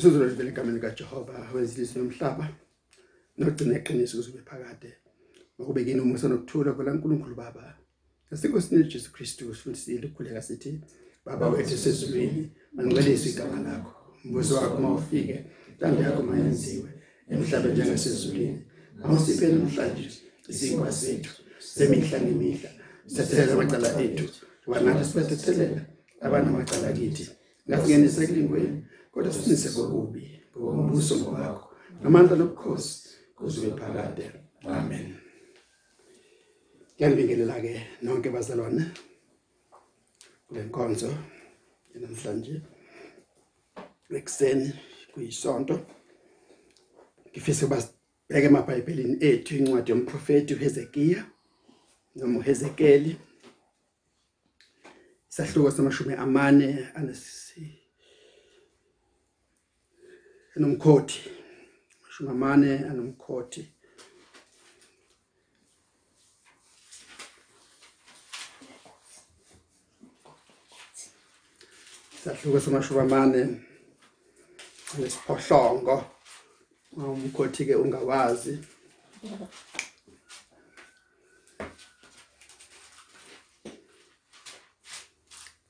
Isizwe livele egameni kaJehova wezilizwe nomhlaba nogcina iqiniso kuzobe phakade. Ngokubekeni umusa nokuthula kwela nkulunkulu baba? Ngesikosini Jesu Kristu sifundisile ukukhuleka sithi baba wethu sezulwini manqelise igama lakho. Umbuso wakho mawufike ntando yakho mayenziwe emhlabeni njengasezulwini awusiphe namhlanje isinkwa sethu semihla ngemihla sithethelela amacala ethu wanathi sibethethelela abanamacala kithi ngasingenise kulingweni kodwa sinise kokubi ngokumbuso wakho namandla nobukhosi kuzobe phakade. Amen. Ngiyabingelela ke nonke bazalwane kule nkonzo namhlanje ekseni kuyisonto. Ngifisa basibheke emabhayibhelini ethu incwadi yomprofeti uHezekiya noma uHezekeli. Isahluko samashumi amane anesi enomkhothi amashumi amane anomkhothi sahluko samashumi amane nesiphohlongo umkhothi ke ungawazi.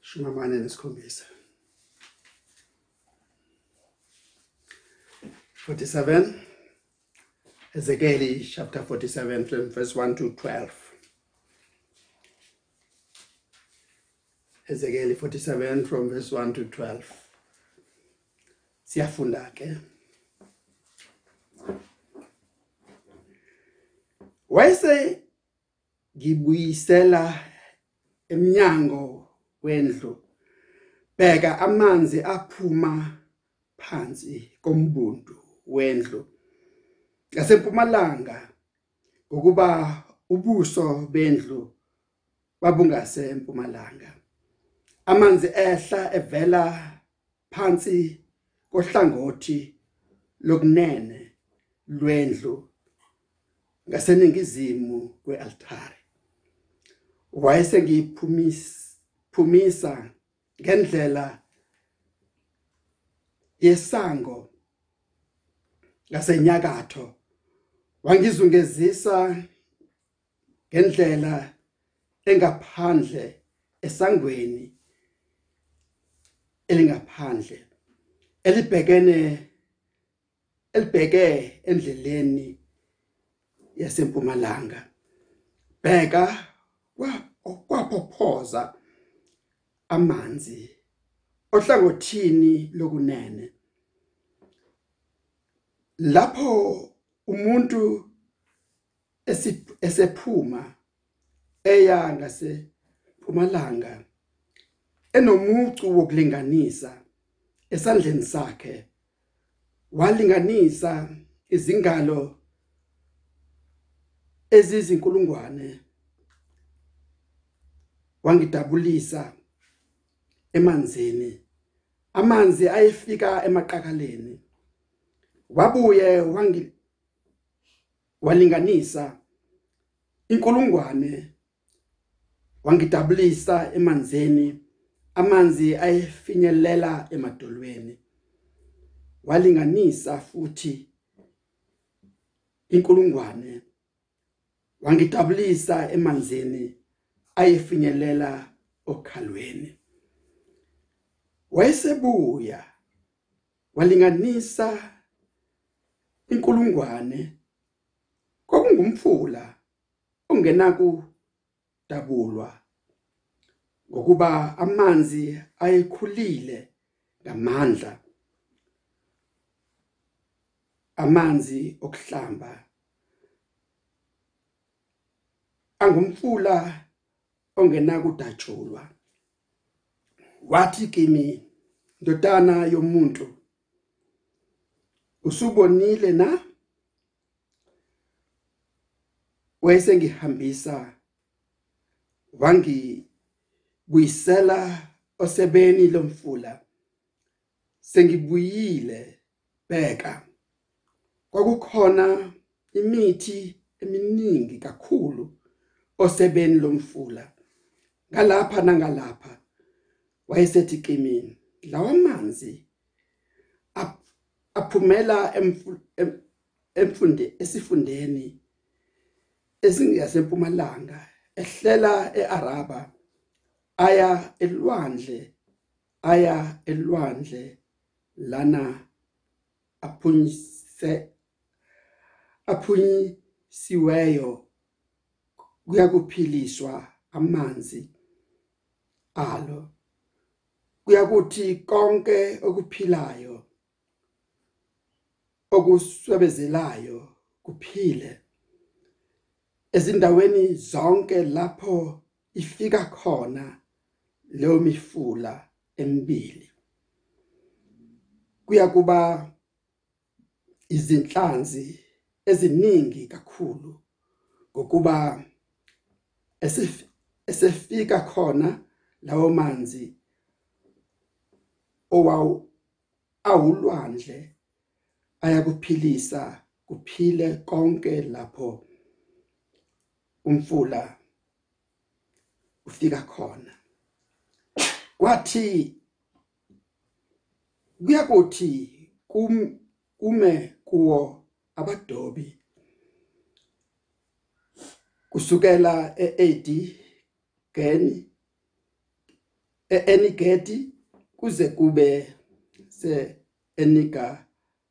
Shumi amane nesikhombisa. 47 Ezekiel chapter 47 from verse 1 to 12 Ezekiel 47 from verse 1 to 12 Siyafunda ke. Wayese ngibuyisela eminyango wendlu bheka amanzi aphuma phansi kombundu. Wendlu. Ngasempumalanga ukuba ubuso bendlu babungase empumalanga amanzi ehla evela phansi kohlangothi lokunene lwendlu ngaseningizimu kwealtare. Wayese ngiphumisa ngendlela yesango ngasenyakatho wangizungezisa ngendlela engaphandle esangweni elingaphandle elibhekene elibheke endleleni yasempumalanga. Bheka kwaphophoza amanzi ohlangothini lokunene. Lapho umuntu esephuma eya ngase Mpumalanga enomucu wokulinganisa esandleni sakhe walinganisa izingalo ezizinkulungwane wangidabulisa emanzini. Amanzi ayefika emaqakaleni. Wabuye wangi walinganisa inkulungwane wangidabulisa emanzini amanzi ayefinyelela emadolweni. Walinganisa futhi inkulungwane wangidabulisa emanzini ayefinyelela okhalweni. Wayesebuya walinganisa inkulungwane kokungumfula ongenaku dabulwa ngokuba amanzi ayekhulile ngamandla. Amanzi okuhlamba. Angumfula ongenakudatshulwa wathi kimi ndodana yomuntu usubonile na? Wayesengihambisa wangibuyisela osebeni lomfula. Sengibuyile bheka. Kwakukhona imithi eminingi kakhulu osebeni lomfula. Ngalapha nangalapha wayesethi kimi lawa manzi aphumela emfunde esifundeni esingasempumalanga ehlela eAraba aya elwandle aya elwandle lana aphunyise aphunyisiweyo kuyakuphiliswa amanzi alo. Kuyakuthi konke okuphilayo okuswebezelayo kuphile. Ezindaweni zonke lapho ifika khona leyo mifula emibili kuyakuba izinhlanzi eziningi kakhulu ngokuba esefika khona lawo manzi owawu awulwandle ayakuphilisa kuphile konke lapho umfula ufika khona. Kwathi kuyakuthi kume kuwo abadobi kusukela eAD geni eEnigedi kuze kube se Eniga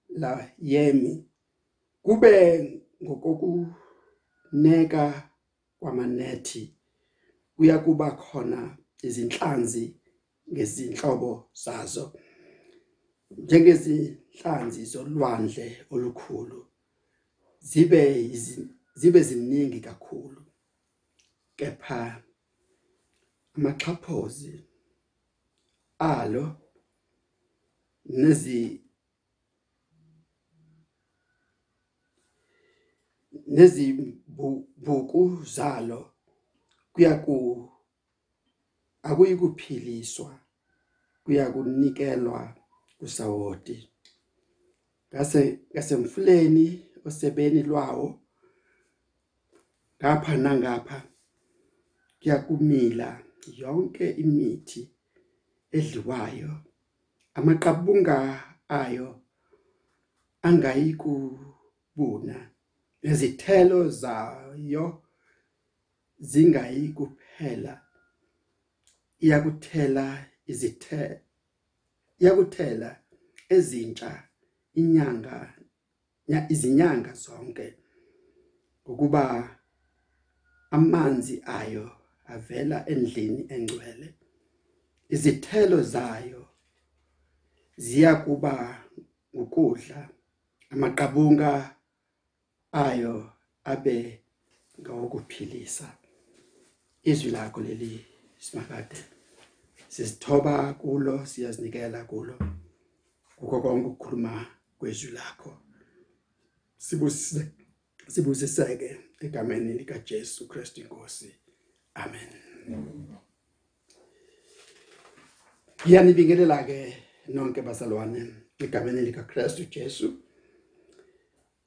la yemi. Kube ngokokuneka kwamanethi kuyakuba khona izinhlanzi ngezinhlobo zazo. Njengezinhlanzi zolwandle olukhulu zibe zibe ziningi kakhulu. Kepha amaxhaphozi alo nezi nezibhuku zalo kuyaku akuyikuphiliswa kuyakunikelwa kusawoti. Ngase ngasemfuleni osebeni lwawo ngapha nangapha kuyakumila yonke imithi edliwayo amaqabunga ayo angayikubuna. Nezithelo zayo zingayi kuphela iyakuthela izithe iyakuthela ezintsha inyanga izinyanga zonke ukuba amanzi ayo avela endlini engcwele. Izithelo zayo ziyakuba ukudla amaqabunga ayo abe ngawokuphilisa izwi lakho leli simakade. Sisithoba kulo siyazinikela kulo. Ukho konke ukukhuluma kwezwi lakho. Sibusise sibusiseke egameni lika Jesu Kristu inkosi. Amen. Yanibingelela ke nonke bazalwane egameni lika Kristu Jesu.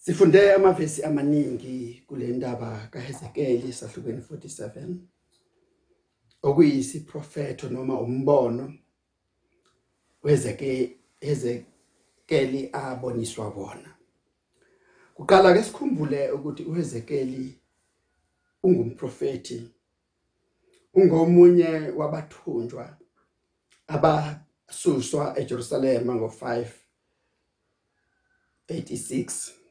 Sifunde amavesi amaningi kule ndaba kaHezekeli sahlukweni 47 okuyisiprofeto noma umbono wezeke Hezekeli aboniswa bona kuqala ke sikhumbule ukuthi uHezekeli ungumprofeti ungomunye wabathunjwa abasuswa eJerusalem ngo5 86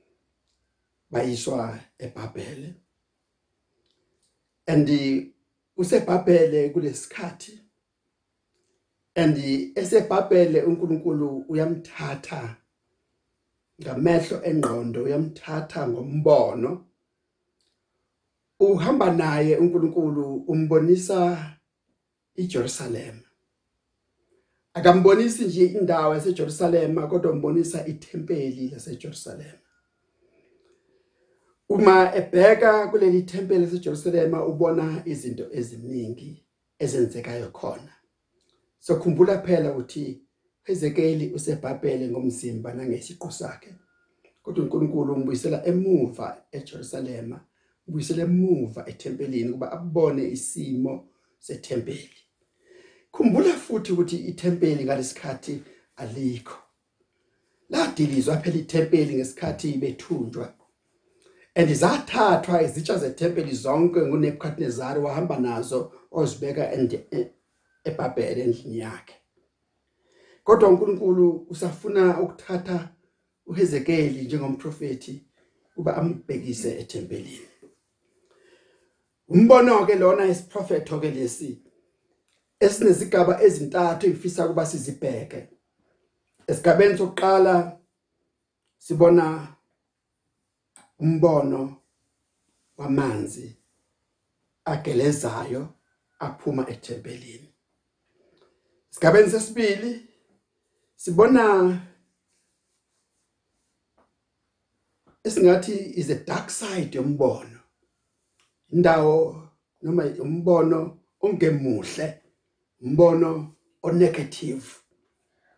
bayiswa eBhabhele. Andi usebhabhele kulesikhathi andi esebhabhele uNkulunkulu uyamthatha ngamehlo engqondo uyamthatha ngombono. Uhamba naye uNkulunkulu umbonisa iJerusalem. Akambonisi nje indawo yaseJerusalem kodwa umbonisa ithempeli laseJerusalem. Uma ebheka kuleli thempeli laseJerusalem ubona izinto eziningi ezenzekayo khona. Sokhumbula phela ukuthi Hezekeli usebhabhele ngomzimba nangesiqu sakhe kodwa uNkulunkulu umbuyisela emuva eJerusalem ubuyisela emuva ethempelini kuba abone isimo sethempeli. Khumbula futhi ukuthi ithempeli ngalesikhathi alikho. Ladilizwa phela ithempeli ngesikhathi bethunjwa. Andizathathwa izitsha zethempeli zonke nguNebukadnezar wahamba nazo ozibeka eBhabhele endlini yakhe. Kodwa uNkulunkulu usafuna ukuthatha uHezekeli njengomprofeti kuba ambhekise ethempelini. Umbono ke lona isiprofeto ke lesi esinezigaba ezintathu ifisa kuba sizibheke. Esigabeni sokuqala sibona umbono wamanzi agelezayo aphuma ethempelini. Sigabeni sesibili sibona esingathi is a dark side yombono. Indawo noma umbono ongemuhle umbono onegative.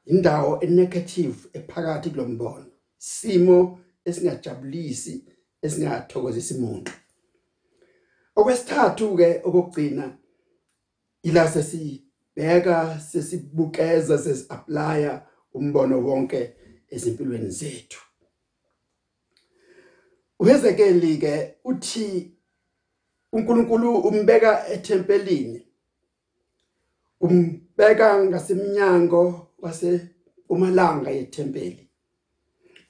Indawo enegative ephakathi kulombono simo esingajabulisi esingathokozisi umuntu okwesithathu ke okugcina ila sesibheka sesibukeza sesiapplyya umbono wonke ezimpilweni zethu. uHezekeli ke uthi uNkulunkulu umbeka ethempelini umbeka ngasemnyango wase umalanga yethempeli.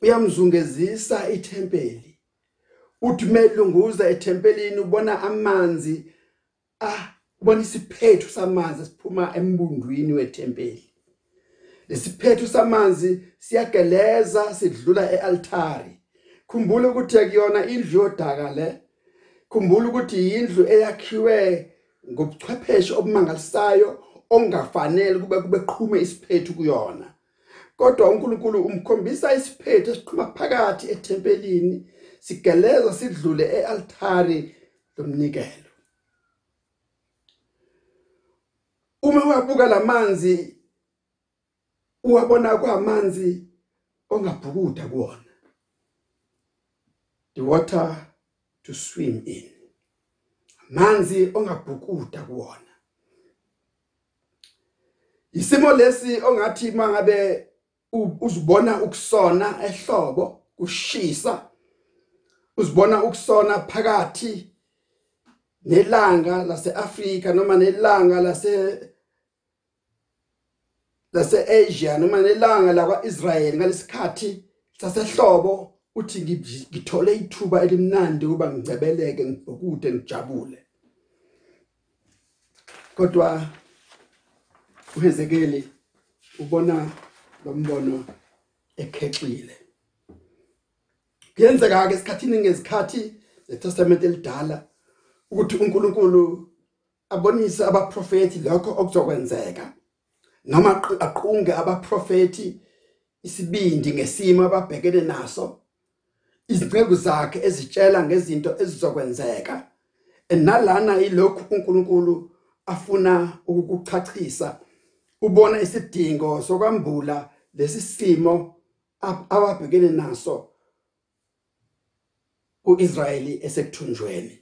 Uyamzungezisa ithempeli. Uthi melunguza ethempelini ubona amanzi ah ubona isiphethu samanzi siphuma embundwini wethempeli. Lesiphethu samanzi siyageleza sidlula ealtari khumbula ukuthi akuyona indlu yodaka le. Khumbula ukuthi indlu eyakhiwe ngobuchwepheshe obumangalisayo ongafanele kube kube qhume isiphethu kuyona. Kodwa uNkulunkulu umkhombisa isiphethu esiqhuma phakathi ethempelini sigeleza sidlule ealtari lomnikelo. Uma uyabuka lamanzi uwabona kwamanzi ongabhukuda kuona the water to swim in. Manzi ongabhukuda kuona isimo lesi ongathi mangabe uzibona ukusona ehlobo kushisa uzibona ukusona phakathi nelanga laseAfrika noma nelanga lase lase-Asia noma nelanga lakwaIsrael ngalesikhathi sasehlobo uthi ngithole ithuba elimnandi kuba ngicebeleke ngibhukude ngijabule. Kodwa uHezekeli ubona lombono ekhexile. Kuyenzeka ke esikhathini ngezikhathi zeTestament elidala ukuthi uNkulunkulu abonise abaprofeti lokho okuzokwenzeka noma aqunge abaprofeti isibindi ngesimo ababhekene naso izinceku zakhe ezitshela ngezinto ezizokwenzeka enalana ilokhu uNkulunkulu afuna ukukuchachisa ubona isidingo sokwambula lesi simo ababhekene naso. uIsrayeli esekuthunjweni.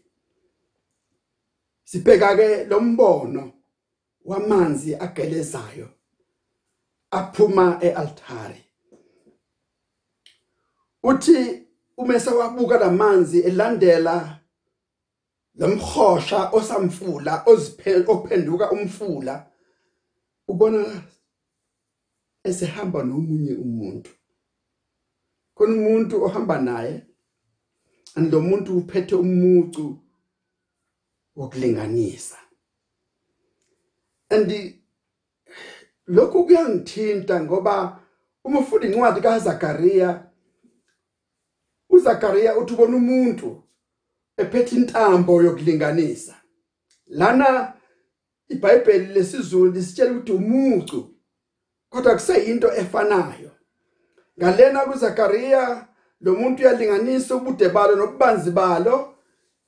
Sibheka ke lombono wamanzi agelezayo aphuma ealtari uthi umese wabuka lamanzi elandela lomhosha osamfula oziphenduka umfula ubona esehamba nomunye umuntu. Khona umuntu ohamba naye lo muntu uphethe umucu wokulinganisa. And lokhu kuyangithinta ngoba uma ufunda incwadi kaZakaria uZakaria uthi ubona umuntu ephethe intambo yokulinganisa. Lana iBhayibheli lesizulu lisitshela ukuthi umucu kodwa kuseyinto efanayo. Ngalena kuZakaria lo muntu uyalinganisa ubude balo nobubanzi balo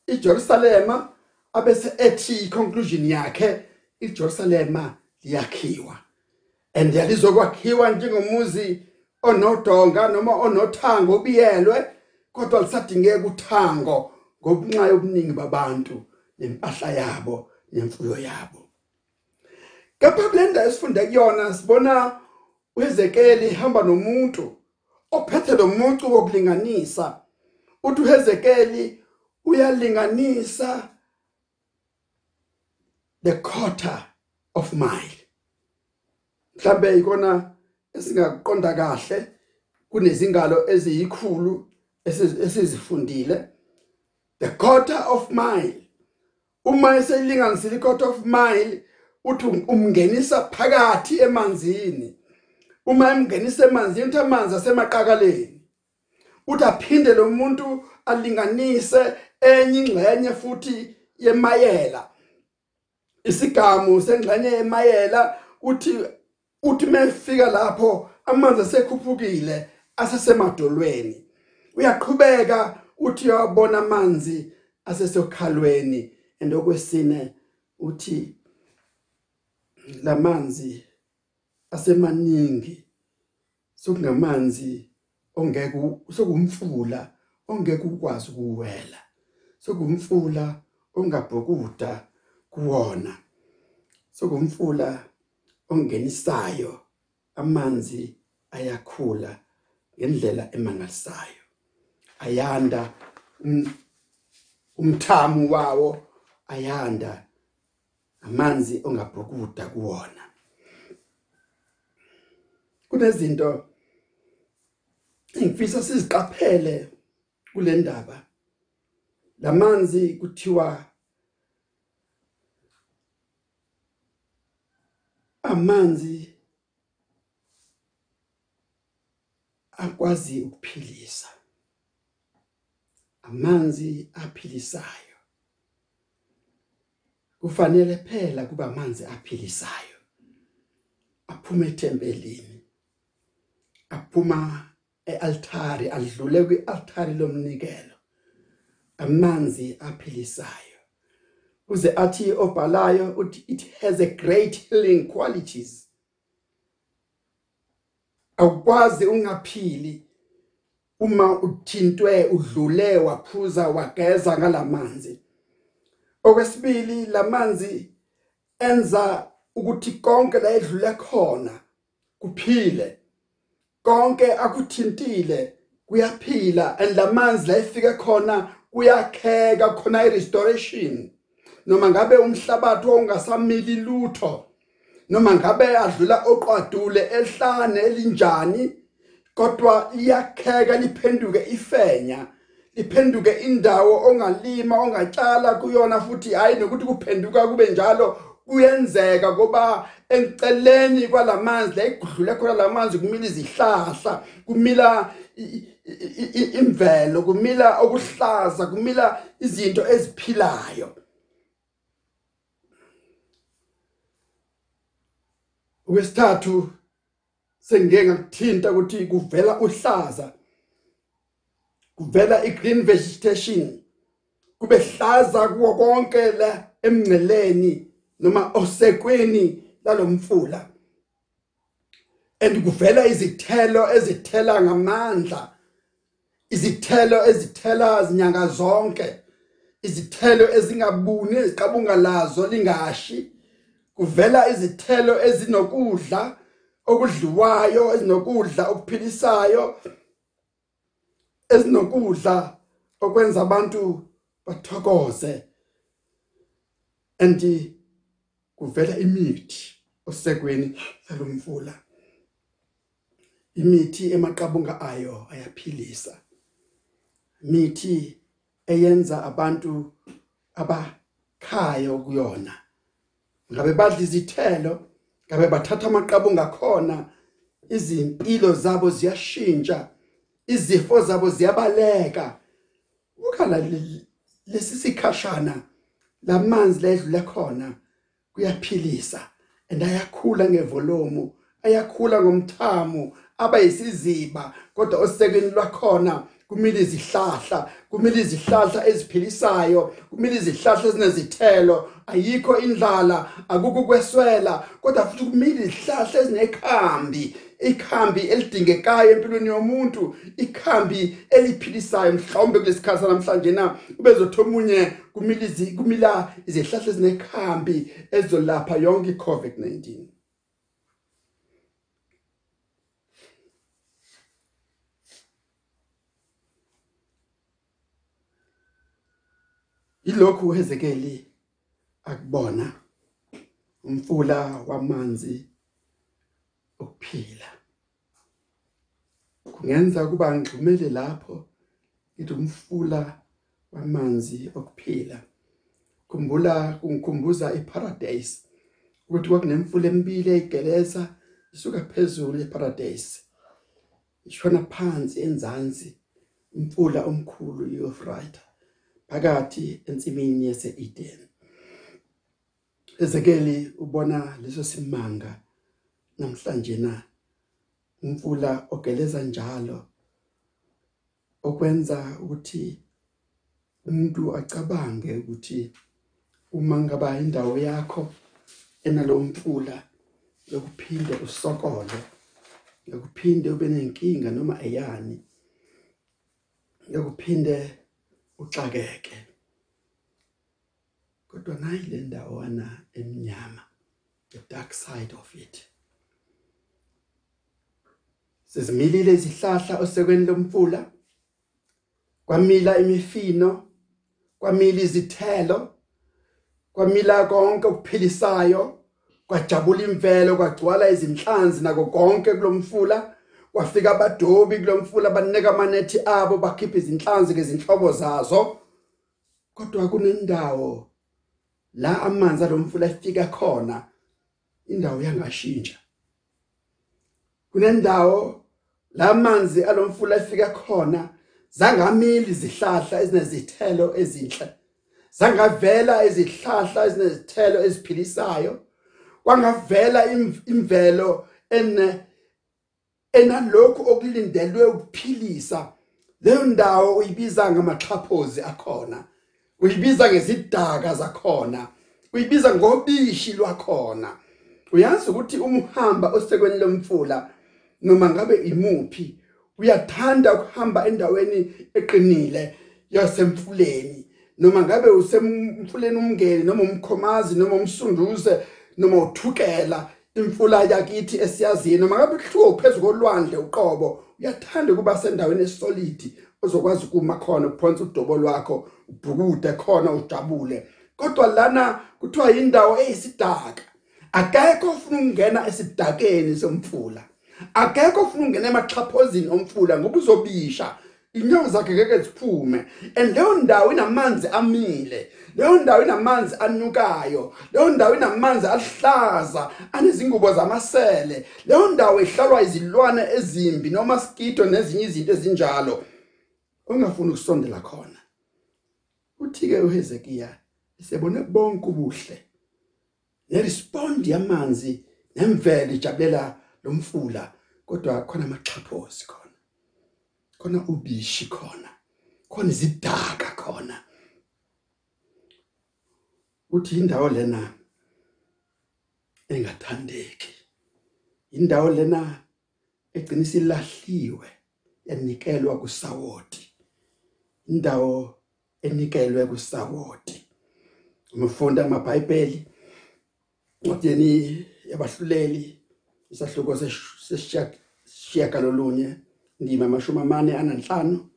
iJerusalema abese ethi conclusion yakhe iJerusalema liyakhiwa. And yalizokwakhiwa njengomuzi onodonga noma onothango obiyelwe kodwa lisadingeka uthango ngobunxa yobuningi babantu nempahla yabo nemfuyo yabo. Kepha kulenda esifunda kuyona sibona uHezekeli ehamba nomuntu ophethe lo mucu wokulinganisa. Uthi uHezekeli uyalinganisa the quarter of mile. Mhlambe ikona esingakuqonda kahle kunezingalo eziyikhulu esizifundile. The quarter of mile. Uma eselinganisile quarter of mile uthi umngenisa phakathi emanzini. Uma emngenisa emanzini uthi amanzi asemaqakaleni. Uthi aphinde lo muntu alinganise enye ingxenye futhi yemayela. Isigamu sengxenye yemayela uthi uthi mefika lapho amanzi asekhuphukile asesemadolweni. Uyaqhubeka uthi uyabona amanzi asesokhalweni endokwesine uthi lamanzi asemaningi sokungamanzi ongeke sokumfula ongeke ukwazi ukuwela sokumfula ongabhukuda kuwona sokumfula ongenisayo amanzi ayakhula ngendlela emangalisayo. Ayanda um, umthamo wawo ayanda amanzi ongabhukuda kuwona. Kunezinto engifisa siziqaphele kule ndaba. Lamanzi kuthiwa amanzi akwazi ukuphilisa. Amanzi aphilisayo. Kufanele phela kuba amanzi aphilisayo aphuma ethempelini. Aphuma ealtari adlule kwialtari lomnikelo. Amanzi aphilisayo. Uze athi obhalayo uthi it has a great healing qualities. Awukwazi ungaphili uma uthintwe udlule waphuza wageza ngalamanzi okwesibili lamanzi enza ukuthi konke la edlule khona kuphile. Konke akuthintile kuyaphila and lamanzi la efike khona kuyakheka khona i-restoration. Noma ngabe umhlabathi ongasamili lutho noma ngabe adlula oqwadule ehlane elinjani kodwa liyakheka liphenduke ifenya. Liphenduke indawo ongalima ongatshala kuyona futhi hayi nokuthi kuphenduka kube njalo kuyenzeka ngoba enceleni kwalamanzi la igudlule khona lamanzi kumila izihlahla kumila imvelo kumila okuhlaza kumila izinto eziphilayo. Okwesithathu sengike ngakuthinta ukuthi kuvela uhlaza kuvela igreen vegetation kube hlaza kuwo konke la emngceleni. Noma osekweni lalomfula. And kuvela izithelo ezithela ngamandla izithelo ezithela zinyanga zonke izithelo ezingabuni eziqabunga lazo lingashi. Kuvela izithelo ezinokudla okudliwayo ezinokudla okuphilisayo ezinokudla okwenza abantu bathokoze. Andi kuvela imithi osekweni lalomfula imithi emaqabunga ayo ayaphilisa. Mithi eyenza abantu abakhayo kuyona. Ngabe badla izithelo ngabe bathatha amaqabunga khona izimpilo zabo ziyashintsha izifo zabo ziyabaleka. Ukhala lesi sikhashana lamanzi ledlule khona kuyaphilisa. Andayakhula ngevolume ayakhula ngomthamo aba yisiziba. Kodwa osekweni lwakhona kumile izihlahla kumile izihlahla eziphilisayo kumile izihlahla ezinezithelo. Ayikho indlala akukho kweswela kodwa futhi kumile izihlahla ezinekhambi. ikhambi elidingekayo empilweni yomuntu ikhambi eliphilisayo mhlawumbe kulesikhathi namhlanje na? Ubezothe omunye kumilizi kumila izihlahla ezinekhambi ezolapha yonke iCovid-19 ilokhu uhezekeli akubona. Umfula wamanzi okuphila kungenza kuba ngixhumele lapho ngithi umfula wamanzi okuphila. Khumbula kungikhumbuza iparadise ukuthi kwakunemfula emibili eyigeleza isuka phezulu eparadise ishona phansi enzansi umfula omkhulu uEufrate phakathi ensimini yaseEden. Ezekeli ubona leso simanga namhlanje na? Umfula ogeleza njalo okwenza ukuthi umuntu acabange ukuthi uma ngaba indawo yakho enalomfula yokuphinde usokole yokuphinde ube nenkinga noma eyani yokuphinde uxakeke. Kodwa nayi le ndawana emnyama the dark side of it. Sezimilile izihlahla osekweni lomfula. Kwamila imifino kwamila izithelo kwamila konke okuphilisayo kwajabula imvelo kwagcwala izinhlanzi nako konke kulomfula. Kwafika abadobi kulomfula banika amanethi abo bakhipha izinhlanzi ngezinhlobo zazo. Kodwa kunendawo la amanzi alomfula efika khona indawo yangashintsha kunendawo lamanzi alomfula efika khona zangamili izihlahla ezinezithelo ezinhle zangavela izihlahla ezinezithelo eziphilisayo kwangavela imvelo ene enalokhu okulindelwe ukuphilisa. Leyo ndawo uyibiza ngamaxhaphozi akhona uyibiza ngezidaka zakhona uyibiza ngobishi lwakhona. Uyazi ukuthi umhamba osekweni lomfula noma ngabe imuphi uyathanda ukuhamba endaweni eqinile yasemfuleni. Noma ngabe usemfuleni umngeni noma umkhomazi noma umsunduze noma uthukela imfula yakithi esiyazini noma ngabe kuhluko phezulu kolwandle uqobo uyathanda ukuba sendaweni esolid ozokwazi ukuma khona uphonsa udobo lwakho ubhukude khona ujabule. Kodwa lana kuthiwa indawo eyisidaka akekho ufuna ukungena esidakeni somfula. Akekho ufuna ungena emaxhaphozini omfula ngoba uzobisha. Inyawo zakhe ngeke ziphume. And leyo ndawo inamanzi amile. Leyo ndawo inamanzi anukayo. Leyo ndawo inamanzi ahlaza anezingubo zamasele. Leyo ndawo ihlalwa izilwane ezimbi noma skido nezinye izinto ezinjalo. Ongafuni ukusondela khona. Uthi ke uHezekiya sebone bonke ubuhle. Nerespond yamanzi nemvelo ijabulela lomfula kodwa khona amaxhaphozi khona khona ubishi khona khona izidaka khona. Uthi indawo lena engathandeki indawo lena egcinisa ilahliwe yanikelwa kusawoti indawo enikelwe kusawoti. Umfunda amabhayibheli ncwadini yabahluleli isahluko sesishiyaka lolunye ndima amashumi amane ananhlanu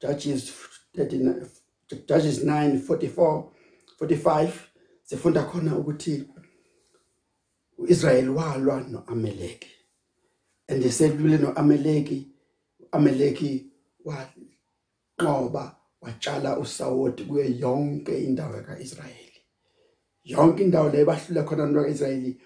Judges 39 Judges 9:44 45 sifunda khona ukuthi uIsrael walwa noAmaleki. And eselwile noAmaleki uAmaleki waqoba watshala usawoti kuye yonke indawo kaIsrayeli yonke indawo le bahlula khona noIsrayeli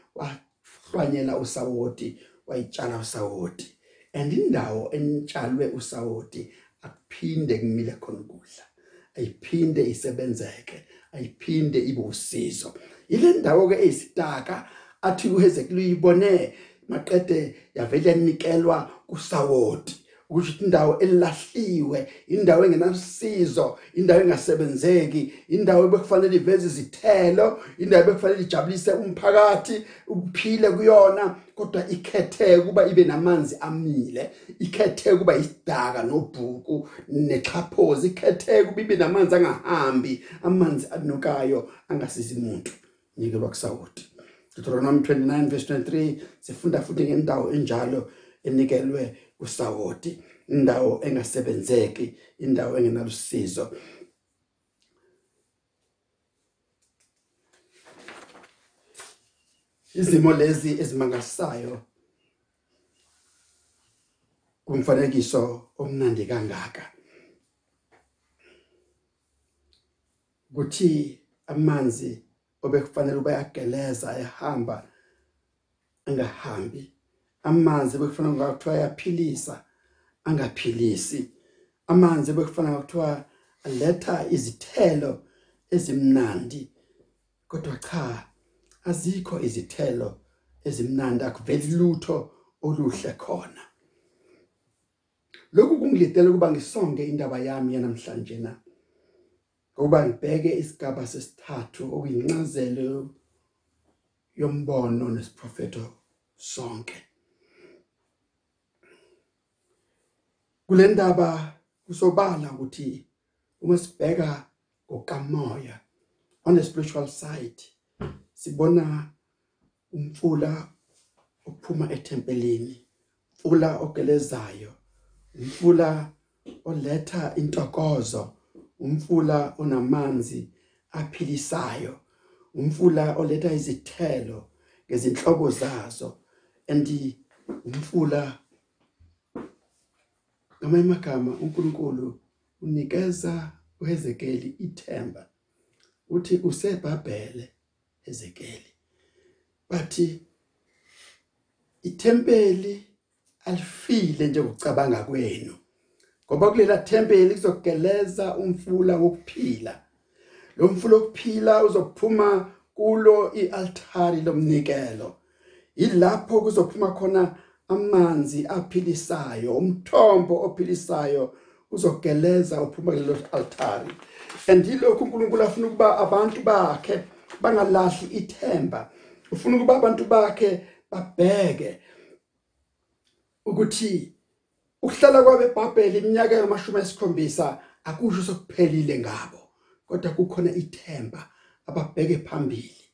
hlwanyela usawoti wayitshala usawoti. And indawo enitshalwe usawoti akuphinde kumile khona ukudla ayiphinde isebenzeke ayiphinde ibe usizo. Ile ndawo ke eyisidaka athi uHezekiya uyibone maqede yavele yanikelwa kusawoti. Ukuthi indawo elahliwe indawo engenasizo indawo engasebenzeki indawo ebekufanele iveze izithelo indawo ebekufanele ijabulise umphakathi ukuphile kuyona kodwa ikhethe kuba ibe namanzi amile ikhethe kuba isidaka nobhuku nexhaphozi ikhethe kuba ibe namanzi angahambi amanzi anukayo angasizi umuntu nikelwa kusawoti. Deuteronomy 29 verse 23 sifunda futhi ngendawo enjalo enikelwe kusawoti indawo engasebenzeki indawo engenalusizo izimo lezi ezimangasayo kumfanekiso omnandi kangaka. Kuthi amanzi obekufanele uba yageleza ehamba angahambi. Amanzi bekufanele ngakuthiwa ayaphilisa angaphilisi. Amanzi bekufanele ngakuthiwa aletha izithelo ezimnandi. Kodwa cha azikho izithelo ezimnandi akuveli lutho oluhle khona. Lokhu kungilidela ukuba ngisonge indaba yami yanamhlanje na. Ngoba ngibheke isigaba sesithathu okuyincazelo yombono nesiprofeto sonke. Kule ndaba kusobala ukuthi uma sibheka ngokamoya on the spiritual side sibona umfula ophuma ethempelini umfula ogelezayo umfula oletha intokozo umfula onamanzi aphilisayo umfula oletha izithelo ngezinhlobo zazo andi umfula ngamanye amagama uNkulunkulu unikeza uHezekeli ithemba uthi usebhabhele Hezekeli. Bathi ithempeli alifile njengokucabanga kwenu ngoba kulela thempeli kuzogeleza umfula wokuphila. Lo mfula wokuphila uzophuma kulo ialtari lomnikelo. Ilapho kuzophuma khona amanzi aphilisayo umthombo ophilisayo uzogeleza uphuma kulelo altari. Andilokhu uNkulunkulu afuna ukuba abantu bakhe bangalahli ithemba. Ufuna ukuba abantu bakhe babheke ukuthi ukuhlala kwabeBhabheli iminyaka yamashumi esikhombisa akusho sokuphelile ngabo kodwa kukhona ithemba ababheke phambili.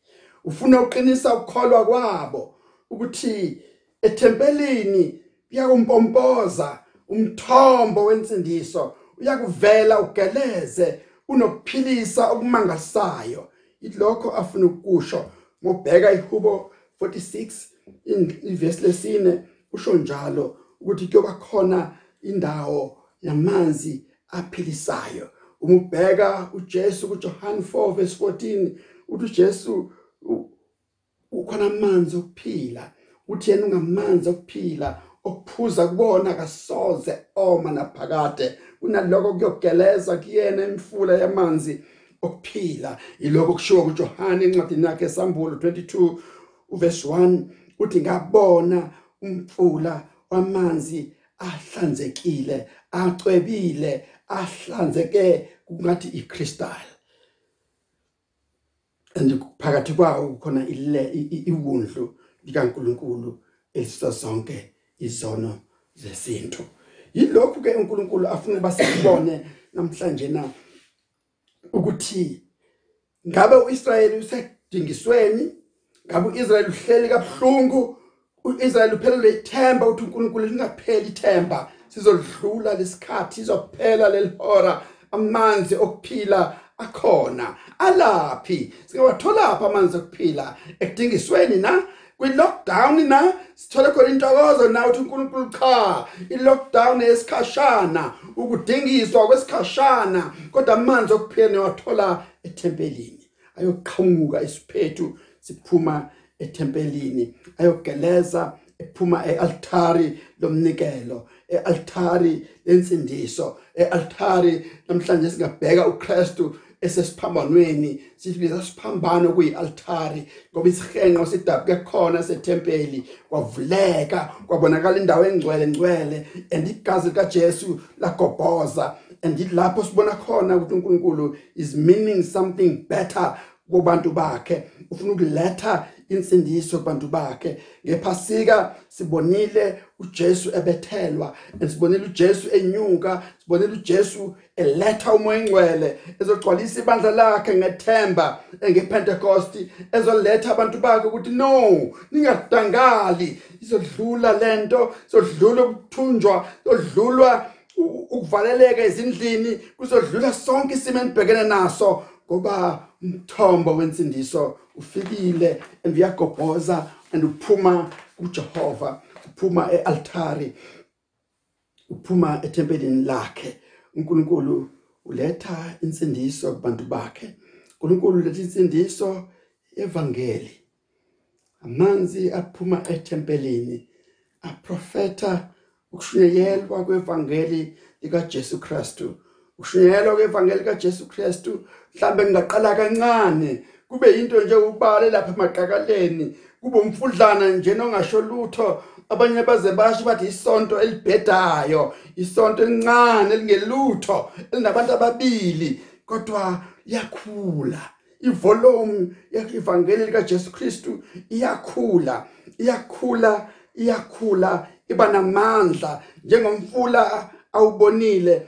Ufuna uqinisa ukukholwa kwabo ukuthi ethempelini kuyakumpompoza umthombo wensindiso uyakuvela ugeleze unokuphilisa okumangalisayo. Ilokho afuna ukusho ngobheka ihubo 46 ivesi lesine usho njalo ukuthi kuyoba khona indawo yamanzi aphilisayo. Uma ubheka uJesu kuJohn 4 verse 14 uthi uJesu ukhona amanzi okuphila. Uthi yena ungamanzi okuphila okuphuza kubona kasoze oma naphakade. Kunaloko kuyogeleza kuyena imfula yamanzi okuphila. Iloko kushiwo kuJohn encwadini yakhe esambulo 22 uverse 1 uthi ngabona umfula wamanzi ahlanzekile acwebile ahlanzeke kungathi iCrystal. Andikuphakathi kwawo kukhona ile iwundlu. likaNkuluNkulu elisa zonke izono zesintu. Yilokhu ke uNkulunkulu afuna basibone namhlanje na ukuthi ngabe uIsrayeli usedingisweni ngabe uIsrayeli uhleli kabuhlungu uIsrael uphelele ithemba uthi uNkulunkulu lingapheli ithemba. Sizodlula lesikhathi izophela lelihora amanzi okuphila akhona. Alaphi? Singawathola apha amanzi okuphila? Ekudingisweni na? Kwi lockdown na sithole khona intokozo na uthi uNkulunkulu cha i lockdown esikhashana ukudingiswa kwesikhashana kodwa amanzi okuphila niwathola ethempelini. Ayoqhamuka isiphethu siphuma ethempelini. Ayogeleza ephuma ealtari lomnikelo ealtari lensindiso ealtari namhlanje singabheka uKristu esesiphambanweni. Sibiza siphambano kuyialtari ngoba isihenqo sidabuke khona sethempeli kwavuleka kwabonakala indawo engcwele ngcwele and igazi likaJesu lagobhoza. And lapho sibona khona ukuthi uNkulunkulu is meaning something better kubantu bakhe. Ufuna ukuletha insindiso kubantu bakhe. Ngephasika sibonile uJesu ebethelwa sibonile uJesu enyuka sibonile uJesu eletha umoya engcwele ezogcwalisa ibandla lakhe ngethemba ngePentecost ezoletha abantu bakhe ukuthi no ningadangali izodlula lento izodlula ukuthunjwa izodlulwa ukuvaleleka ezindlini kuzodlula sonke isimo enibhekene naso ngoba umthombo wensindiso ufikile and uyagobhoza and uphuma kuJehova uphuma ealtari uphuma etempelini lakhe. uNkulunkulu uletha insindiso kubantu bakhe. uNkulunkulu uletha insindiso evangeli amanzi aphuma etempelini aprofeta ukushunyayelwa kwevangeli lika Jesu Kristu. Ukushunyayelwa kwevangeli kaJesu Kristu mhlambe ngaqala kancane. Kube into nje ubale lapha emaqakaleni kube umfudlana nje nongasho lutho. Abanye baze basho bathi isonto elibhedayo isonto elincane elingelutho elinabantu ababili. Kodwa yakhula ivolume yevangeli lika Jesu Kristu iyakhula iyakhula iyakhula iba namandla. Njengomfula awubonile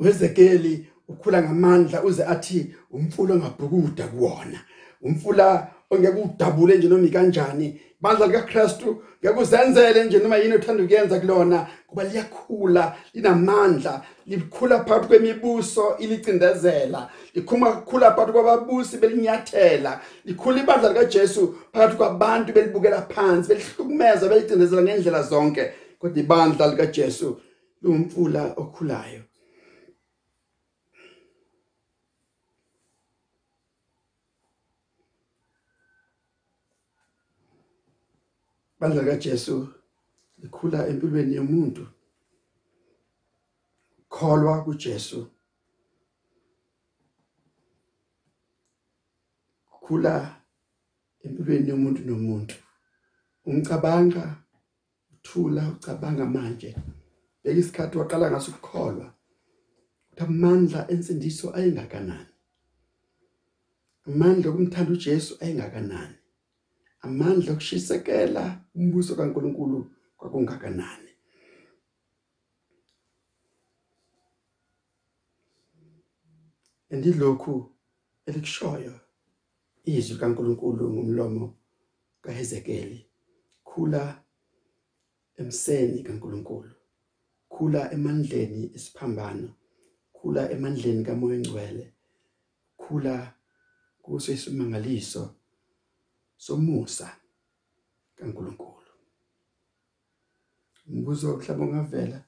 wezekeli ukhula ngamandla uze athi umfula ongabhukuda kuwona. Umfula ongeke udabule nje noma kanjani bandla lika Kristu ngekuzenzele nje noma yini uthanda ukuyenza kulona kuba liyakhula linamandla likhula phakathi kwemibuso ilicindezela. Likhuma khula phakathi kwababusi belinyathela. Likhula ibandla lika Jesu phakathi kwabantu belibukela phansi belihlukumeza belicindezela ngendlela zonke. Kodwa ibandla lika Jesu lumfula okhulayo. Bandla kaJesu likhula empilweni yomuntu. Kholwa kuJesu. Khula empilweni yomuntu nomuntu. Ungicabanga uthula ucabanga manje. Beka isikhathi waqala ngaso ukukholwa amandla ensindiso ayingakanani amandla okumthanda uJesu ayingakanani amandla okushisekela umbuso kaNkuluNkulu kwakungakanani? Andilokhu elikushoyo izwi kaNkuluNkulu ngomlomo kaHezekeli khula emseni kaNkuluNkulu khula emandleni esiphambano khula emandleni kaMoya Engcwele khula kuso isimangaliso somusa kaNkuluNkulu. Umbuzo mhlawumbe ungavela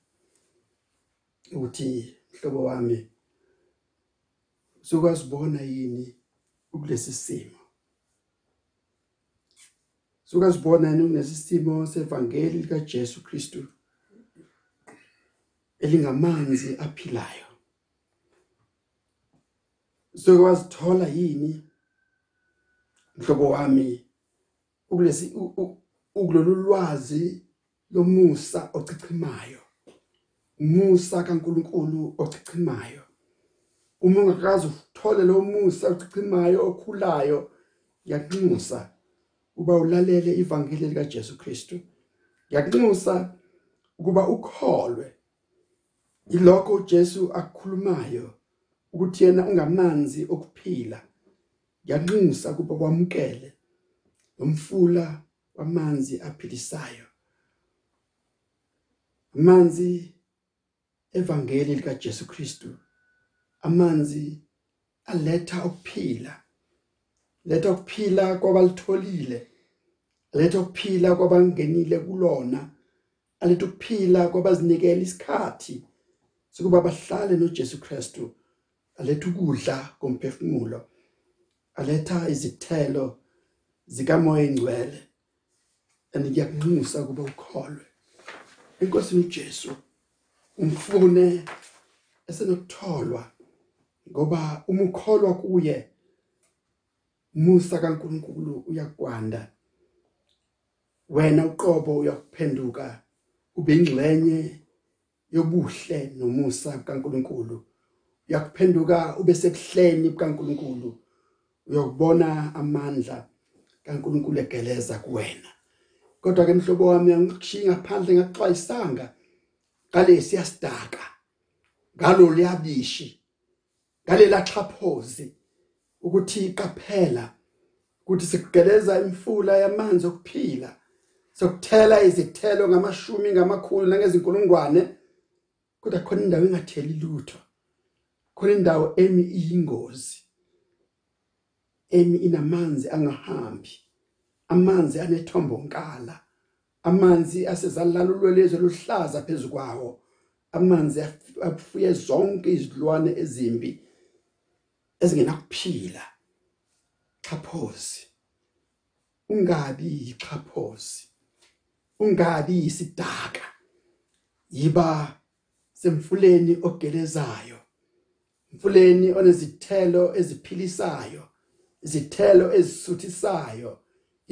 ukuthi mhlobo wami sokwazi yini ukulesi simo? Sokwazi yini kulesi simo sevangeli lika Jesu Kristu elingamanzi aphilayo? Sokwazithola yini mhlobo wami ukulesi ukulolu lwazi lomusa ochichimayo. Umusa kaNkuluNkulu ochichimayo. Uma ungakazi uthole lo musa ochichimayo okhulayo yakunxusa uba ulalele ivangeli lika Jesu Kristu. Yakunxusa ukuba ukholwe. Ilokho uJesu akukhulumayo ukuthi yena ungamanzi okuphila. Yanxusa kuba kwamukele umfula wamanzi aphilisayo. Amanzi evangeli lika Jesu Kristu amanzi aletha ukuphila letha ukuphila kwabalitholile letha ukuphila kwabangenile kulona aletha ukuphila kwabazinikela isikhathi sokuba bahlale noJesu Kristu aletha ukudla komphefumulo. Aletha izithelo zikamoya engcwele aniyakunxusa kuba ukholwe. Inkosi uJesu umfune esenokutholwa ngoba uma ukholwa kuye musa kaNkuluNkulu uyakwanda. Wena uqobo uyakuphenduka ube ingxenye yobuhle nomusa kaNkuluNkulu. Uyakuphenduka ube sebuhleni bukaNkuluNkulu uyokubona amandla kaNkuluNkulu egeleza kuwena. Kodwa ke mhlobo wami angikushiya ngaphandle ngakuxwayisanga. Ngale siyasidaka ngalo liyabishi ngalela xhaphozi ukuthi qaphela ukuthi sikugeleza imfula yamanzi okuphila sokuthela izithelo ngamashumi ngamakhulu nangezinkulungwane. Kodwa khona indawo engatheli lutho khona indawo emi iyingozi. Emi inamanzi angahambi amanzi anethombo nkala amanzi asezalalulo lezo luhlaza phezukwawo amanzi afuye zonke izilwane ezimbi ezingenakuphila. Xhaphozi ungabi ixhaphozi ungabi isidaka yiba semfuleni ogelezayo mfuleni onezithelo eziphilisayo. Izithelo ezisuthisayo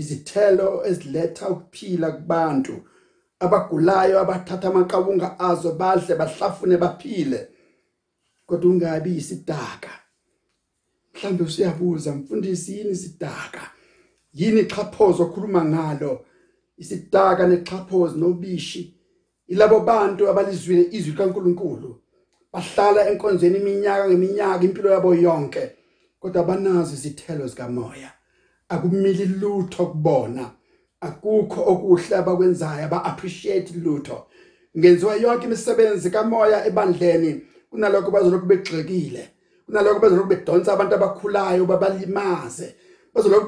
izithelo eziletha ukuphila kubantu. Abagulayo abathatha amaqabunga azo badle bahlafune baphile. Kodwa ungabi isidaka. Mhlambe usiyabuza mfundisi yini isidaka? Yini ichaphozo okhuluma ngalo? Isidaka nexhaphozi nobishi. Ilabo bantu abalizwile izwi kaNkuluNkulu bahlala enkonzweni iminyaka ngeminyaka impilo yabo yonke. Kodwa banazo izithelo zikamoya. Akumili lutho kubona. Akukho okuhle abakwenzayo ba appreciate lutho. Ngenziwa yonke imisebenzi kamoya ebandleni kunalokho bazolokhu begxekile kunalokho bazolokhu bedonsa abantu abakhulayo babalimaze. Bazolokhu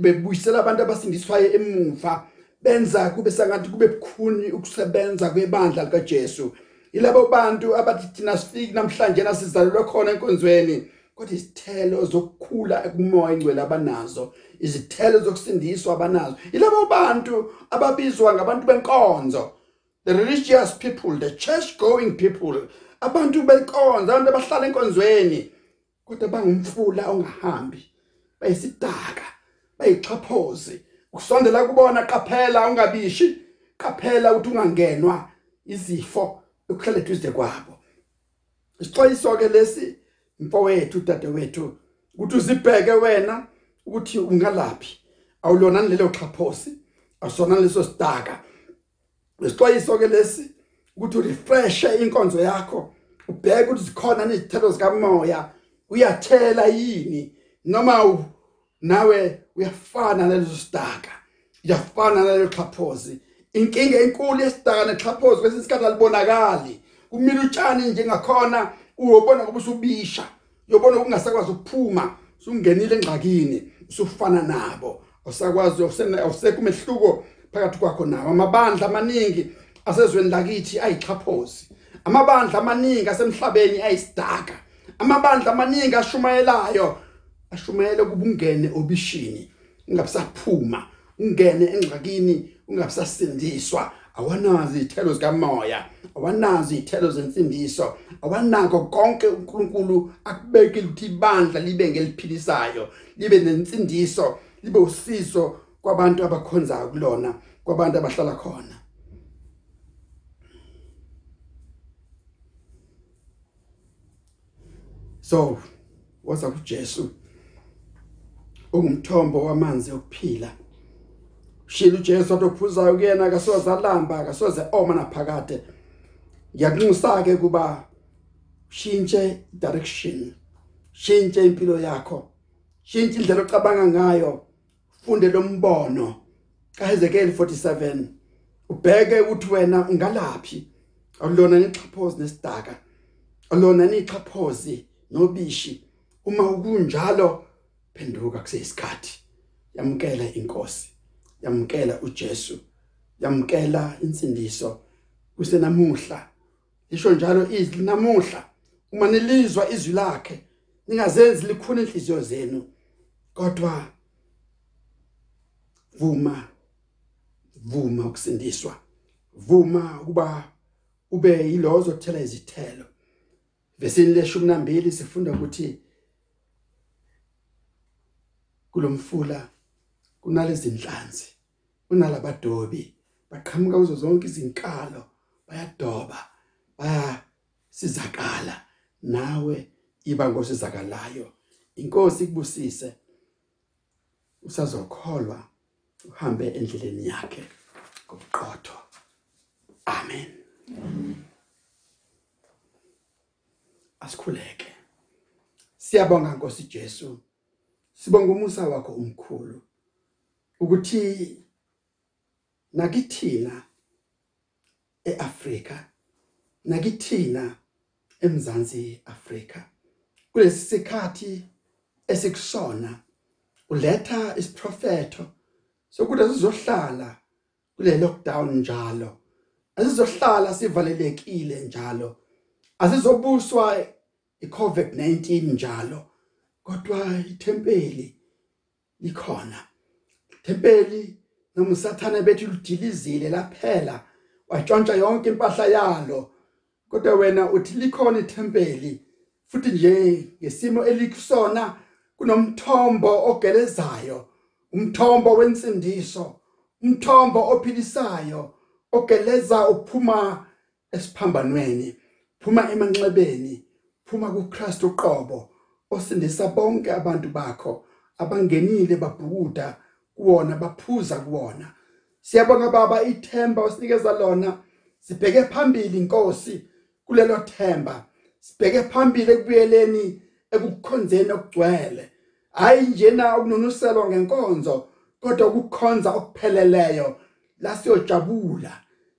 bebuyisela abantu abasindiswayo emuva. Benza kube sangathi kube bukhuni ukusebenza kwebandla likaJesu. Ilabo bantu abathi thina sifiki namhlanje nasizalelwe khona enkonzweni. Kodwa izithelo zokukhula ekumoya ingcwele abanazo izithelo zokusindiswa abanazo. Ilabo bantu ababizwa ngabantu benkonzo. The religious people the church going people. Abantu benkonzo abantu abahlala enkonzweni. Kodwa bangumfula ongahambi bayisidaka bayixhaphozi ukusondela kubona qaphela ungabishi qaphela ukuthi ungangenwa izifo ukuhlala eduze kwabo. Isixwayiso ke lesi mfowethu dadewethu ukuthi uzibheke wena ukuthi ungalaphi. Awulona lelo xhaphosi asona leso sidaka. Isixwayiso ke lesi ukuthi urefresh inkonzo yakho ubheke ukuthi zikhona nezithelo zikamoya uyathela yini noma nawe uyafana nalezo sidaka uyafana nalelo xhaphozi. Inkinga enkulu yesidaka nexhaphozi kwesisikhathi alibonakali. Kumile utshani njengakhona uyobona kuba usubisha uyobona kungasakwazi ukuphuma sungenile engxakini usufana nabo. Awusakwazi awusekho umehluko phakathi kwakho nawo. Amabandla amaningi asezweni lakithi ayixhaphozi. Amabandla amaningi asemhlabeni ayisidaka. Amabandla amaningi ashumayelayo ashumayele kubungene obishini ungabisaphuma ungene engxakini ungabisasindiswa awanazi izithelo zikamoya awanazi izithelo zensindiso. Awanako konke uNkulunkulu akubekile ukuthi ibandla libe ngeliphilisayo libe nensindiso libe usizo kwabantu abakhonzayo kulona kwabantu abahlala khona. So waza kuJesu ungumthombo wamanzi okuphila. Shilo uJesu atophuzayo kuyena akasoze alamba akasoze oma naphakade. Ngiyakunxusa ke kuba shintshe direction. Shintshe impilo yakho. Shintshe indlela ocabanga ngayo. Funde lo mbono. kaHezekiel 47 ubheke ukuthi wena ungalaphi. Awulona nixhaphozi nesidaka. Alona nixhaphozi nobishi. Uma ukunjalo phenduka kuseyisikhathi. Yamkela inkosi. Yamkela uJesu. Yamkela insindiso. Kusenamuhla. Lisho njalo izwi namuhla uma nilizwa izwi lakhe. Ningazenzi likhuna inhliziyo zenu. Kodwa vuma vuma ukusindiswa. Vuma ukuba ube yilozo othela izithelo. Vesini leshumi nambili sifunda ukuthi kulomfula kunalezi inhlanzi kunalabadobi baqhamuka kuzo zonke izinkalo bayadoba bayasizakala. Nawe iba ngosizakalayo inkosi ikubusise usazokholwa uhambe endleleni yakhe ngobuqotho. Amen. Asikhuleke. Siyabonga Nkosi Jesu. Sibonga umusa wakho umkhulu ukuthi nakithina eAfrika nakithina eMzansi Afrika. Kulesi sikhathi esikusona uletha isiprofeto sokuthi asizohlala kule lockdown njalo asizohlala sivalelekile njalo asizobuswa iCovid-19 njalo kodwa ithempeli likhona. Ithempeli noma usathana bethu ludilizile laphela watshontsha yonke impahla yalo. Kodwa wena uthi likhona ithempeli futhi nje ngesimo elikusona kunomthombo ogelezayo umthombo wensindiso umthombo ophilisayo ogeleza uphuma esiphambanweni phuma emanxebeni phuma kuKristu uqobo osindisa bonke abantu bakho abangenile babhukuda kuwona baphuza kuwona. Siyabonga baba ithemba osinikeza lona sibheke phambili inkosi kulelo themba. Sibheke phambili ekubuyeleni ekukhonzeni okugcwele. Hayi njena ukununuselwa ngenkonzo kodwa ukukhonza okupheleleyo la siyojabula.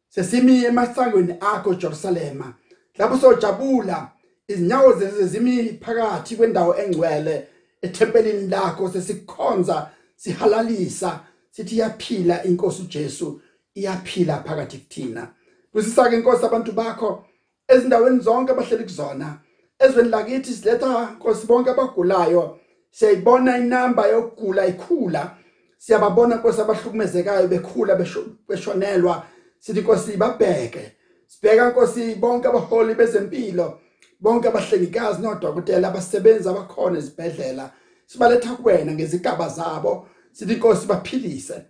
Sesimi emasangweni akho Jerusalema. Lapho sojabula izinyawo zezimi phakathi kwendawo engcwele ethempelini lakho. Sesikhonza sihalalisa sithi yaphila inkosi uJesu iyaphila phakathi kuthina. Kusisa ke inkosi abantu bakho ezindaweni zonke abahleli kuzona. Ezweni lakithi siletha inkosi bonke abagulayo siyayibona inamba yokugula ikhula. Siyababona inkosi abahlukumezekayo bekhula beshonelwa. Sithi inkosi babheke. Sibheka inkosi bonke abaholi bezempilo bonke abahlengikazi nodokotela abasebenza abakhona ezibhedlela. Sibaletha kuwena ngezigaba zabo. Sithi inkosi baphilise.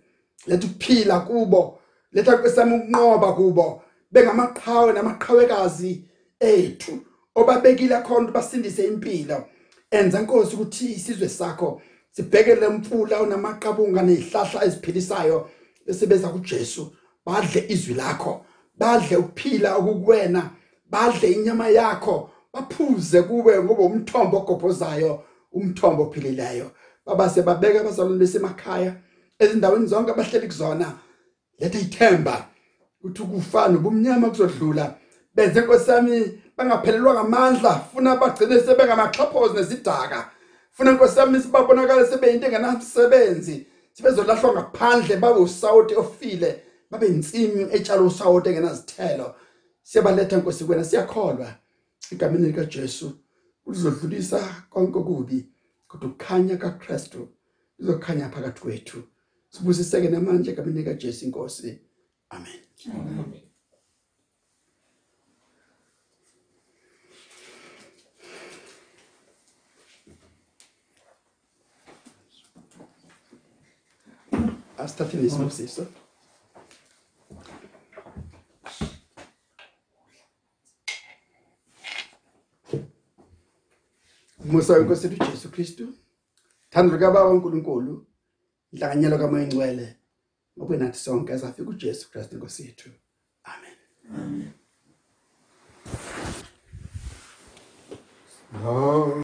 Letha ukuphila kubo. Letha kwesami ukunqoba kubo. Bengamaqhawe namaqhawekazi ethu obabekile khona basindise impilo. Enza inkosi ukuthi isizwe sakho sibhekele umfula onamaqabunga nezihlahla eziphilisayo esebeza kuJesu. Badle izwi lakho badle ukuphila okukuwena badle inyama yakho baphuze kuwe ngoba umthombo ogobhozayo umthombo ophilileyo. Baba sebabeka abazalwane besemakhaya ezindaweni zonke abahleli kuzona. Letha ithemba ukuthi ukufa nobumnyama kuzodlula. Benze nkosami bangaphelelwa ngamandla funa bagcine sebengamaxhaphozi nezidaka. Funa nkosami sibabonakala sebeyinto engenamsebenzi sibezolahlwa ngaphandle babe usawoti ofile babe insimi etshalo usawoti engenazithelo. Siyabaletha nkosi kwena siyakholwa. Igameni lika Jesu uzodlulisa konke okubi kodwa ukukhanya kaKristu lizokhanya phakathi kwethu. Sibusiseke namanje egameni lika Jesu inkosi amen. Amen asithatheni isibusiso Musa wenkosi yethu Jesu Kristu thando likaBaba uNkulunkulu inhlanganyelo kaMoya Engcwele ngokwenathi sonke azafika uJesu Kristu inkosi yethu amen. Amen. Oh